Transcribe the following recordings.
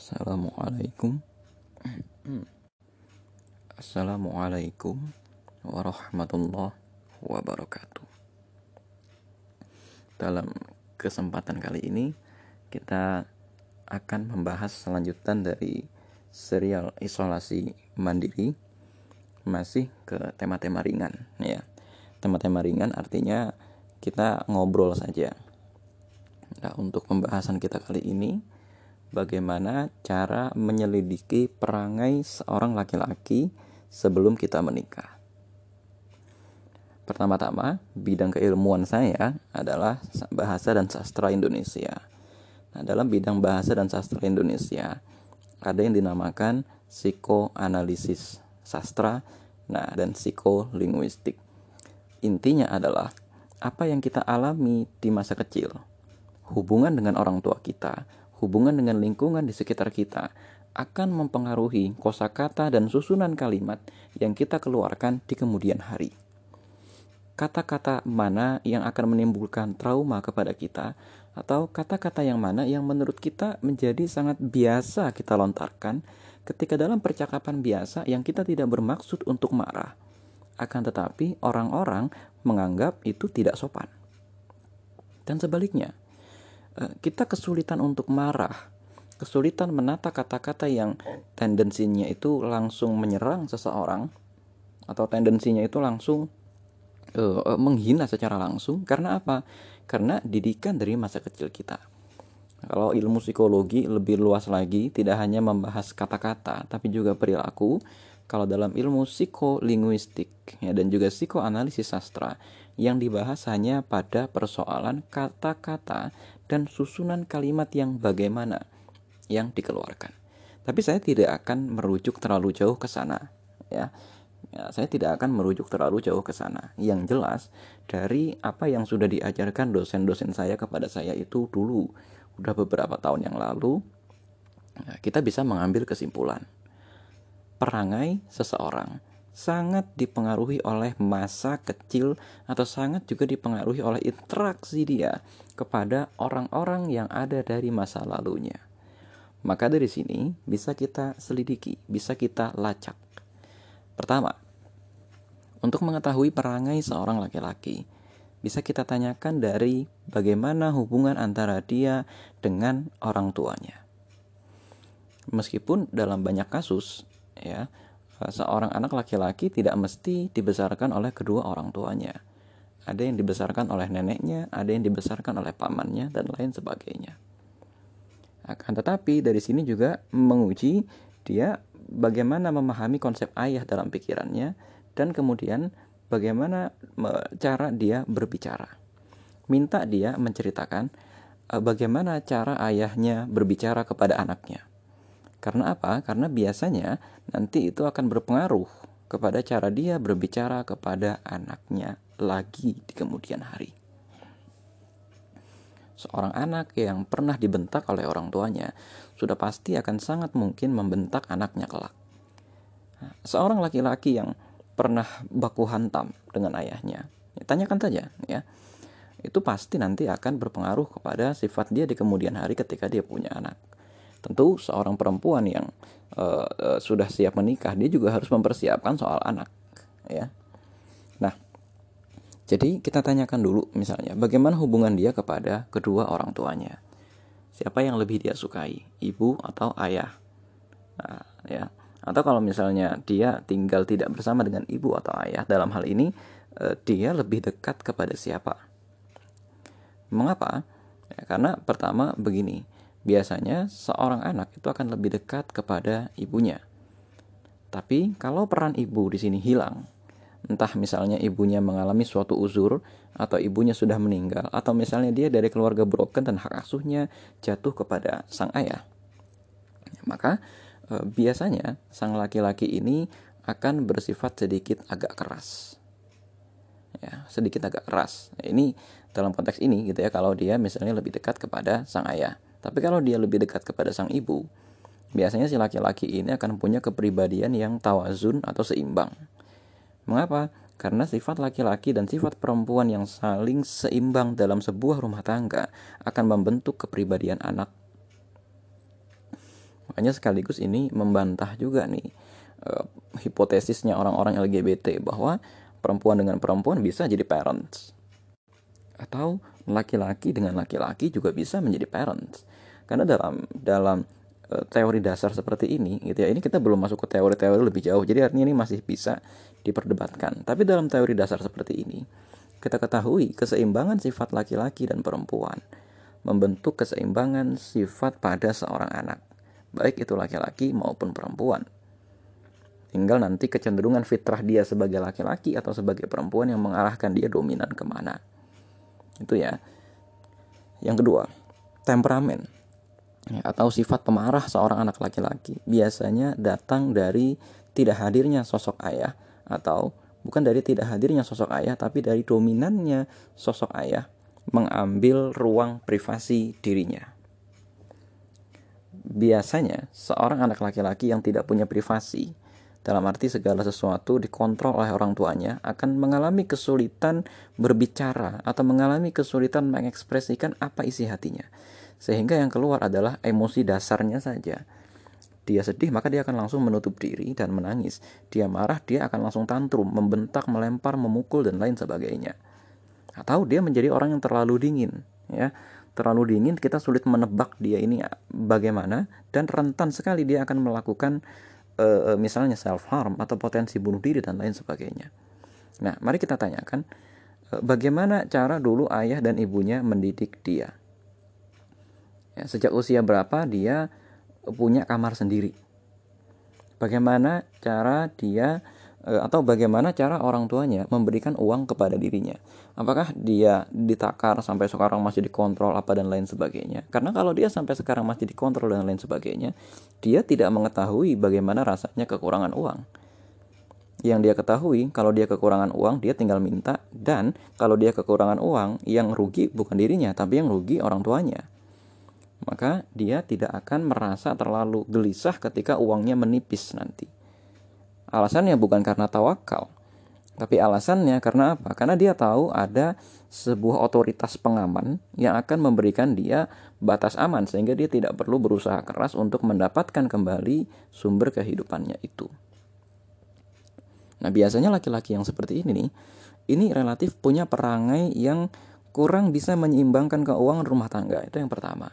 Assalamualaikum. Assalamualaikum warahmatullahi wabarakatuh. Dalam kesempatan kali ini kita akan membahas selanjutan dari serial isolasi mandiri. Masih ke tema-tema ringan ya. Tema-tema ringan artinya kita ngobrol saja. Nah untuk pembahasan kita kali ini bagaimana cara menyelidiki perangai seorang laki-laki sebelum kita menikah. Pertama-tama, bidang keilmuan saya adalah bahasa dan sastra Indonesia. Nah, dalam bidang bahasa dan sastra Indonesia, ada yang dinamakan psikoanalisis sastra nah, dan psikolinguistik. Intinya adalah apa yang kita alami di masa kecil, hubungan dengan orang tua kita, hubungan dengan lingkungan di sekitar kita akan mempengaruhi kosakata dan susunan kalimat yang kita keluarkan di kemudian hari. Kata-kata mana yang akan menimbulkan trauma kepada kita, atau kata-kata yang mana yang menurut kita menjadi sangat biasa kita lontarkan ketika dalam percakapan biasa yang kita tidak bermaksud untuk marah, akan tetapi orang-orang menganggap itu tidak sopan. Dan sebaliknya, kita kesulitan untuk marah, kesulitan menata kata-kata yang tendensinya itu langsung menyerang seseorang atau tendensinya itu langsung uh, menghina secara langsung karena apa? Karena didikan dari masa kecil kita. Kalau ilmu psikologi lebih luas lagi, tidak hanya membahas kata-kata, tapi juga perilaku. Kalau dalam ilmu psikolinguistik ya, dan juga psikoanalisis sastra, yang dibahas hanya pada persoalan kata-kata dan susunan kalimat yang bagaimana yang dikeluarkan. Tapi saya tidak akan merujuk terlalu jauh ke sana, ya. ya. Saya tidak akan merujuk terlalu jauh ke sana. Yang jelas dari apa yang sudah diajarkan dosen-dosen saya kepada saya itu dulu, udah beberapa tahun yang lalu, ya, kita bisa mengambil kesimpulan. Perangai seseorang sangat dipengaruhi oleh masa kecil atau sangat juga dipengaruhi oleh interaksi dia kepada orang-orang yang ada dari masa lalunya. Maka dari sini bisa kita selidiki, bisa kita lacak. Pertama, untuk mengetahui perangai seorang laki-laki, bisa kita tanyakan dari bagaimana hubungan antara dia dengan orang tuanya. Meskipun dalam banyak kasus, ya, seorang anak laki-laki tidak mesti dibesarkan oleh kedua orang tuanya. Ada yang dibesarkan oleh neneknya, ada yang dibesarkan oleh pamannya, dan lain sebagainya. Akan tetapi dari sini juga menguji dia bagaimana memahami konsep ayah dalam pikirannya, dan kemudian bagaimana cara dia berbicara. Minta dia menceritakan eh, bagaimana cara ayahnya berbicara kepada anaknya. Karena apa? Karena biasanya nanti itu akan berpengaruh kepada cara dia berbicara kepada anaknya lagi di kemudian hari. Seorang anak yang pernah dibentak oleh orang tuanya sudah pasti akan sangat mungkin membentak anaknya kelak. Nah, seorang laki-laki yang pernah baku hantam dengan ayahnya, ya, tanyakan saja ya. Itu pasti nanti akan berpengaruh kepada sifat dia di kemudian hari ketika dia punya anak tentu seorang perempuan yang uh, uh, sudah siap menikah dia juga harus mempersiapkan soal anak ya nah jadi kita tanyakan dulu misalnya bagaimana hubungan dia kepada kedua orang tuanya? Siapa yang lebih dia sukai ibu atau ayah? Nah, ya. Atau kalau misalnya dia tinggal tidak bersama dengan ibu atau ayah dalam hal ini uh, dia lebih dekat kepada siapa? Mengapa? Ya, karena pertama begini biasanya seorang anak itu akan lebih dekat kepada ibunya. Tapi kalau peran ibu di sini hilang, entah misalnya ibunya mengalami suatu uzur atau ibunya sudah meninggal atau misalnya dia dari keluarga broken dan hak asuhnya jatuh kepada sang ayah. Maka e, biasanya sang laki-laki ini akan bersifat sedikit agak keras. Ya, sedikit agak keras. Ini dalam konteks ini gitu ya kalau dia misalnya lebih dekat kepada sang ayah. Tapi kalau dia lebih dekat kepada sang ibu, biasanya si laki-laki ini akan punya kepribadian yang tawazun atau seimbang. Mengapa? Karena sifat laki-laki dan sifat perempuan yang saling seimbang dalam sebuah rumah tangga akan membentuk kepribadian anak. Makanya sekaligus ini membantah juga nih uh, hipotesisnya orang-orang LGBT bahwa perempuan dengan perempuan bisa jadi parents. Atau laki-laki dengan laki-laki juga bisa menjadi parents. Karena dalam dalam teori dasar seperti ini gitu ya. Ini kita belum masuk ke teori-teori lebih jauh. Jadi artinya ini masih bisa diperdebatkan. Tapi dalam teori dasar seperti ini kita ketahui keseimbangan sifat laki-laki dan perempuan membentuk keseimbangan sifat pada seorang anak baik itu laki-laki maupun perempuan. Tinggal nanti kecenderungan fitrah dia sebagai laki-laki atau sebagai perempuan yang mengarahkan dia dominan ke mana. Itu ya. Yang kedua, temperamen atau sifat pemarah seorang anak laki-laki. Biasanya datang dari tidak hadirnya sosok ayah atau bukan dari tidak hadirnya sosok ayah tapi dari dominannya sosok ayah mengambil ruang privasi dirinya. Biasanya seorang anak laki-laki yang tidak punya privasi dalam arti segala sesuatu dikontrol oleh orang tuanya akan mengalami kesulitan berbicara atau mengalami kesulitan mengekspresikan apa isi hatinya. Sehingga yang keluar adalah emosi dasarnya saja. Dia sedih maka dia akan langsung menutup diri dan menangis. Dia marah dia akan langsung tantrum membentak melempar memukul dan lain sebagainya. Atau dia menjadi orang yang terlalu dingin ya. Terlalu dingin kita sulit menebak dia ini bagaimana dan rentan sekali dia akan melakukan uh, misalnya self harm atau potensi bunuh diri dan lain sebagainya. Nah, mari kita tanyakan uh, bagaimana cara dulu ayah dan ibunya mendidik dia. Ya, sejak usia berapa dia punya kamar sendiri? Bagaimana cara dia atau bagaimana cara orang tuanya memberikan uang kepada dirinya. Apakah dia ditakar sampai sekarang masih dikontrol apa dan lain sebagainya? Karena kalau dia sampai sekarang masih dikontrol dan lain sebagainya, dia tidak mengetahui bagaimana rasanya kekurangan uang. Yang dia ketahui, kalau dia kekurangan uang, dia tinggal minta dan kalau dia kekurangan uang, yang rugi bukan dirinya, tapi yang rugi orang tuanya. Maka dia tidak akan merasa terlalu gelisah ketika uangnya menipis nanti Alasannya bukan karena tawakal, tapi alasannya karena apa? Karena dia tahu ada sebuah otoritas pengaman yang akan memberikan dia batas aman sehingga dia tidak perlu berusaha keras untuk mendapatkan kembali sumber kehidupannya itu. Nah, biasanya laki-laki yang seperti ini nih, ini relatif punya perangai yang kurang bisa menyeimbangkan keuangan rumah tangga. Itu yang pertama.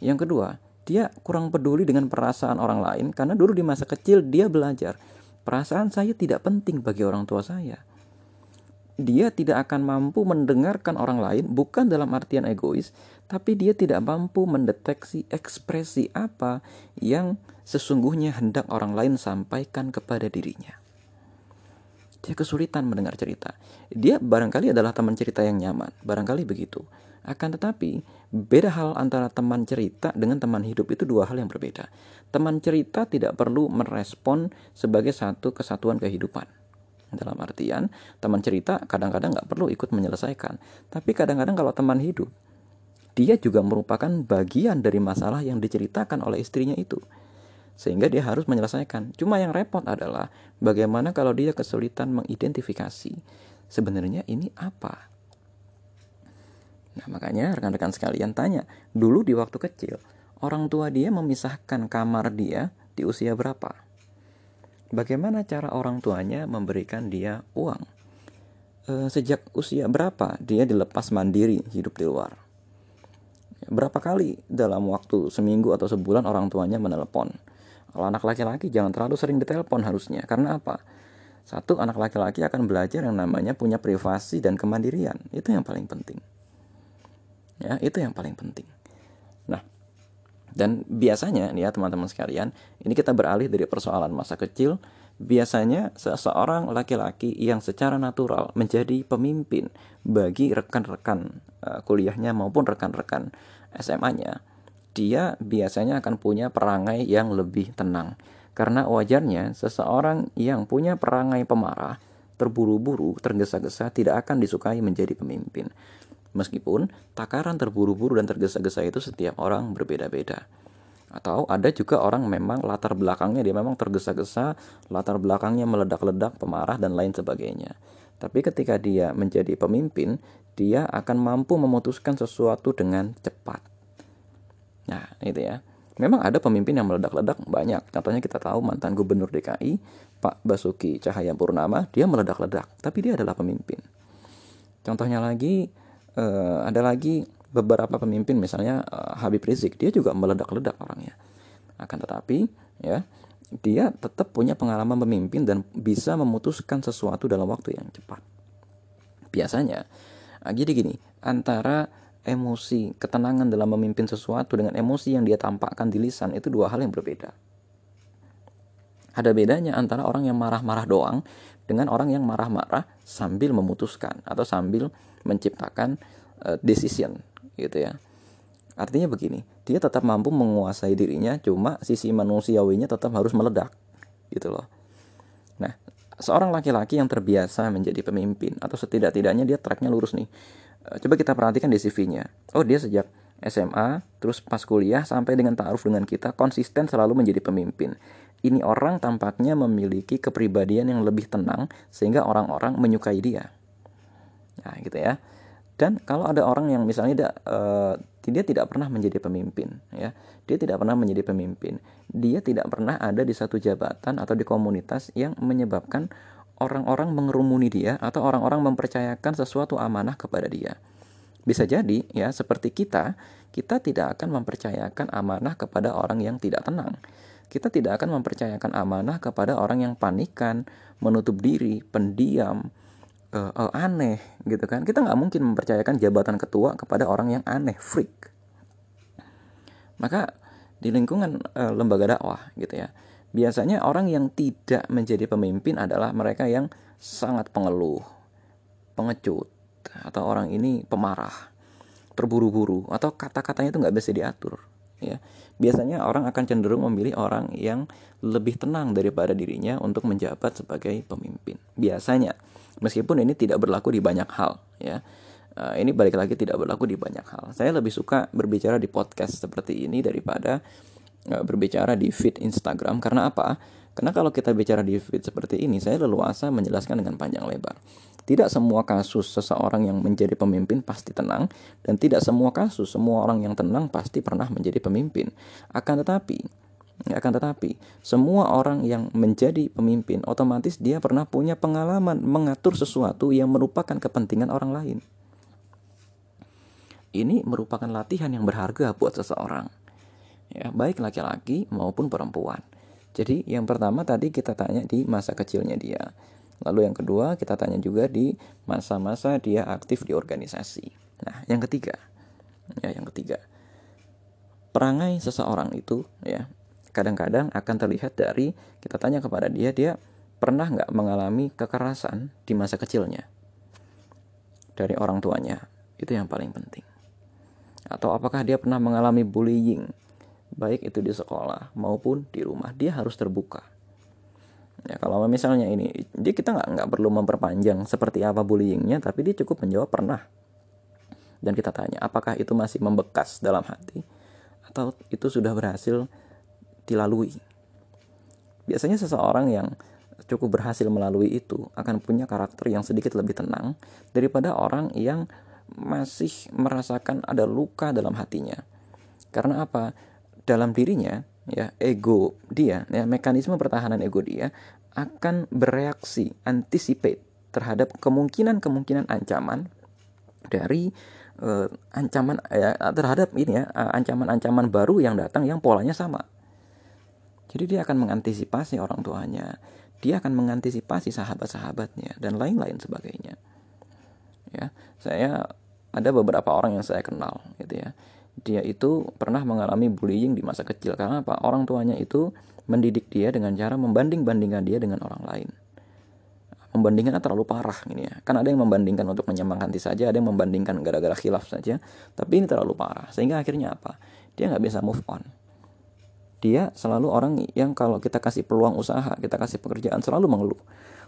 Yang kedua, dia kurang peduli dengan perasaan orang lain karena dulu di masa kecil dia belajar Perasaan saya tidak penting bagi orang tua saya. Dia tidak akan mampu mendengarkan orang lain, bukan dalam artian egois, tapi dia tidak mampu mendeteksi ekspresi apa yang sesungguhnya hendak orang lain sampaikan kepada dirinya. Dia kesulitan mendengar cerita. Dia barangkali adalah teman cerita yang nyaman, barangkali begitu. Akan tetapi, beda hal antara teman cerita dengan teman hidup itu dua hal yang berbeda. Teman cerita tidak perlu merespon sebagai satu kesatuan kehidupan. Dalam artian, teman cerita kadang-kadang nggak perlu ikut menyelesaikan. Tapi kadang-kadang kalau teman hidup, dia juga merupakan bagian dari masalah yang diceritakan oleh istrinya itu sehingga dia harus menyelesaikan. Cuma yang repot adalah bagaimana kalau dia kesulitan mengidentifikasi sebenarnya ini apa. Nah, makanya rekan-rekan sekalian tanya, dulu di waktu kecil, orang tua dia memisahkan kamar dia di usia berapa? Bagaimana cara orang tuanya memberikan dia uang? E, sejak usia berapa dia dilepas mandiri hidup di luar? Berapa kali dalam waktu seminggu atau sebulan orang tuanya menelepon? Kalau anak laki-laki jangan terlalu sering ditelepon harusnya. Karena apa? Satu, anak laki-laki akan belajar yang namanya punya privasi dan kemandirian. Itu yang paling penting. Ya, itu yang paling penting. Nah, dan biasanya nih ya teman-teman sekalian, ini kita beralih dari persoalan masa kecil, biasanya seseorang laki-laki yang secara natural menjadi pemimpin bagi rekan-rekan uh, kuliahnya maupun rekan-rekan SMA-nya dia biasanya akan punya perangai yang lebih tenang. Karena wajarnya seseorang yang punya perangai pemarah, terburu-buru, tergesa-gesa tidak akan disukai menjadi pemimpin. Meskipun takaran terburu-buru dan tergesa-gesa itu setiap orang berbeda-beda. Atau ada juga orang memang latar belakangnya dia memang tergesa-gesa, latar belakangnya meledak-ledak, pemarah dan lain sebagainya. Tapi ketika dia menjadi pemimpin, dia akan mampu memutuskan sesuatu dengan cepat Nah, itu ya. Memang ada pemimpin yang meledak-ledak banyak. Contohnya kita tahu mantan gubernur DKI, Pak Basuki Cahaya Purnama, dia meledak-ledak, tapi dia adalah pemimpin. Contohnya lagi uh, ada lagi beberapa pemimpin misalnya uh, Habib Rizik, dia juga meledak-ledak orangnya. Akan tetapi ya, dia tetap punya pengalaman memimpin dan bisa memutuskan sesuatu dalam waktu yang cepat. Biasanya, ah, jadi gini, antara emosi, ketenangan dalam memimpin sesuatu dengan emosi yang dia tampakkan di lisan itu dua hal yang berbeda. Ada bedanya antara orang yang marah-marah doang dengan orang yang marah-marah sambil memutuskan atau sambil menciptakan uh, decision gitu ya. Artinya begini, dia tetap mampu menguasai dirinya, cuma sisi manusiawinya tetap harus meledak gitu loh. Nah, seorang laki-laki yang terbiasa menjadi pemimpin atau setidak-tidaknya dia tracknya lurus nih Eh, coba kita perhatikan di CV-nya. Oh, dia sejak SMA, terus pas kuliah sampai dengan ta'aruf dengan kita konsisten selalu menjadi pemimpin. Ini orang tampaknya memiliki kepribadian yang lebih tenang sehingga orang-orang menyukai dia. Nah, gitu ya. Dan kalau ada orang yang misalnya tidak uh, dia tidak pernah menjadi pemimpin, ya, dia tidak pernah menjadi pemimpin, dia tidak pernah ada di satu jabatan atau di komunitas yang menyebabkan orang-orang mengerumuni dia atau orang-orang mempercayakan sesuatu amanah kepada dia. Bisa jadi ya seperti kita, kita tidak akan mempercayakan amanah kepada orang yang tidak tenang. Kita tidak akan mempercayakan amanah kepada orang yang panikan, menutup diri, pendiam, uh, uh, aneh gitu kan. Kita nggak mungkin mempercayakan jabatan ketua kepada orang yang aneh, freak. Maka di lingkungan uh, lembaga dakwah gitu ya Biasanya orang yang tidak menjadi pemimpin adalah mereka yang sangat pengeluh, pengecut, atau orang ini pemarah, terburu-buru, atau kata-katanya itu nggak bisa diatur. Ya, biasanya orang akan cenderung memilih orang yang lebih tenang daripada dirinya untuk menjabat sebagai pemimpin. Biasanya, meskipun ini tidak berlaku di banyak hal, ya. Uh, ini balik lagi tidak berlaku di banyak hal. Saya lebih suka berbicara di podcast seperti ini daripada berbicara di feed Instagram karena apa? Karena kalau kita bicara di feed seperti ini, saya leluasa menjelaskan dengan panjang lebar. Tidak semua kasus seseorang yang menjadi pemimpin pasti tenang dan tidak semua kasus semua orang yang tenang pasti pernah menjadi pemimpin. Akan tetapi, akan tetapi semua orang yang menjadi pemimpin otomatis dia pernah punya pengalaman mengatur sesuatu yang merupakan kepentingan orang lain. Ini merupakan latihan yang berharga buat seseorang ya baik laki-laki maupun perempuan. Jadi yang pertama tadi kita tanya di masa kecilnya dia. Lalu yang kedua kita tanya juga di masa-masa dia aktif di organisasi. Nah, yang ketiga. Ya, yang ketiga. Perangai seseorang itu ya kadang-kadang akan terlihat dari kita tanya kepada dia dia pernah nggak mengalami kekerasan di masa kecilnya dari orang tuanya itu yang paling penting atau apakah dia pernah mengalami bullying baik itu di sekolah maupun di rumah dia harus terbuka ya kalau misalnya ini dia kita nggak nggak perlu memperpanjang seperti apa bullyingnya tapi dia cukup menjawab pernah. Dan kita tanya apakah itu masih membekas dalam hati? Atau itu sudah berhasil dilalui? Biasanya seseorang yang cukup berhasil melalui itu akan punya karakter yang sedikit lebih tenang daripada orang yang masih merasakan ada luka dalam hatinya. Karena apa? Dalam dirinya ya ego dia ya mekanisme pertahanan ego dia akan bereaksi anticipate terhadap kemungkinan-kemungkinan ancaman dari uh, ancaman ya terhadap ini ya ancaman-ancaman baru yang datang yang polanya sama. Jadi dia akan mengantisipasi orang tuanya, dia akan mengantisipasi sahabat-sahabatnya dan lain-lain sebagainya. Ya, saya ada beberapa orang yang saya kenal gitu ya dia itu pernah mengalami bullying di masa kecil karena apa? Orang tuanya itu mendidik dia dengan cara membanding-bandingkan dia dengan orang lain. Membandingkan terlalu parah ini ya. Kan ada yang membandingkan untuk menyemangati saja, ada yang membandingkan gara-gara khilaf saja. Tapi ini terlalu parah. Sehingga akhirnya apa? Dia nggak bisa move on. Dia selalu orang yang kalau kita kasih peluang usaha, kita kasih pekerjaan selalu mengeluh.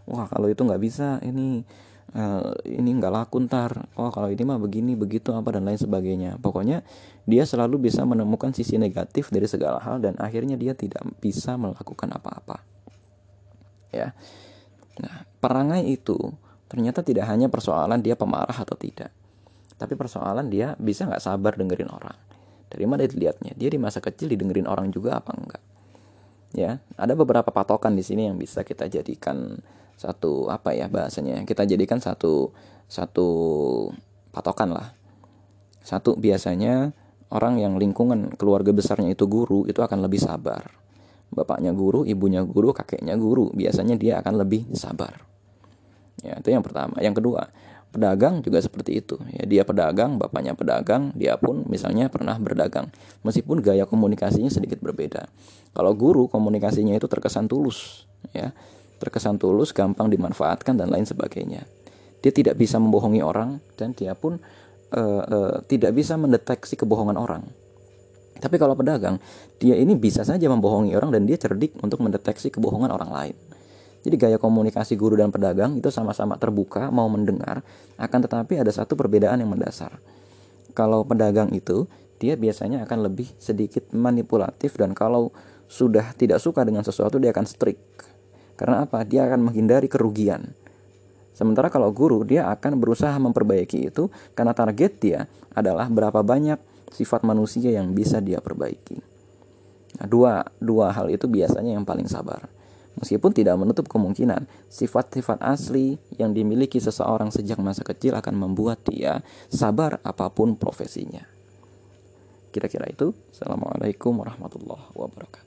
Wah kalau itu nggak bisa, ini uh, ini nggak laku ntar. Oh kalau ini mah begini begitu apa dan lain sebagainya. Pokoknya dia selalu bisa menemukan sisi negatif dari segala hal dan akhirnya dia tidak bisa melakukan apa-apa. Ya. Nah perangai itu ternyata tidak hanya persoalan dia pemarah atau tidak tapi persoalan dia bisa nggak sabar dengerin orang. Dari mana dilihatnya? Dia di masa kecil didengerin orang juga apa enggak? Ya, ada beberapa patokan di sini yang bisa kita jadikan satu apa ya bahasanya? Kita jadikan satu satu patokan lah. Satu biasanya orang yang lingkungan keluarga besarnya itu guru itu akan lebih sabar. Bapaknya guru, ibunya guru, kakeknya guru, biasanya dia akan lebih sabar. Ya, itu yang pertama. Yang kedua, Pedagang juga seperti itu. Ya, dia pedagang, bapaknya pedagang, dia pun misalnya pernah berdagang. Meskipun gaya komunikasinya sedikit berbeda. Kalau guru komunikasinya itu terkesan tulus, ya. Terkesan tulus, gampang dimanfaatkan dan lain sebagainya. Dia tidak bisa membohongi orang dan dia pun uh, uh, tidak bisa mendeteksi kebohongan orang. Tapi kalau pedagang, dia ini bisa saja membohongi orang dan dia cerdik untuk mendeteksi kebohongan orang lain. Jadi gaya komunikasi guru dan pedagang itu sama-sama terbuka, mau mendengar, akan tetapi ada satu perbedaan yang mendasar. Kalau pedagang itu, dia biasanya akan lebih sedikit manipulatif dan kalau sudah tidak suka dengan sesuatu dia akan strict. Karena apa? Dia akan menghindari kerugian. Sementara kalau guru dia akan berusaha memperbaiki itu karena target dia adalah berapa banyak sifat manusia yang bisa dia perbaiki. Nah, dua dua hal itu biasanya yang paling sabar. Meskipun tidak menutup kemungkinan sifat-sifat asli yang dimiliki seseorang sejak masa kecil akan membuat dia sabar apa pun profesinya. Kira-kira itu. Assalamualaikum warahmatullahi wabarakatuh.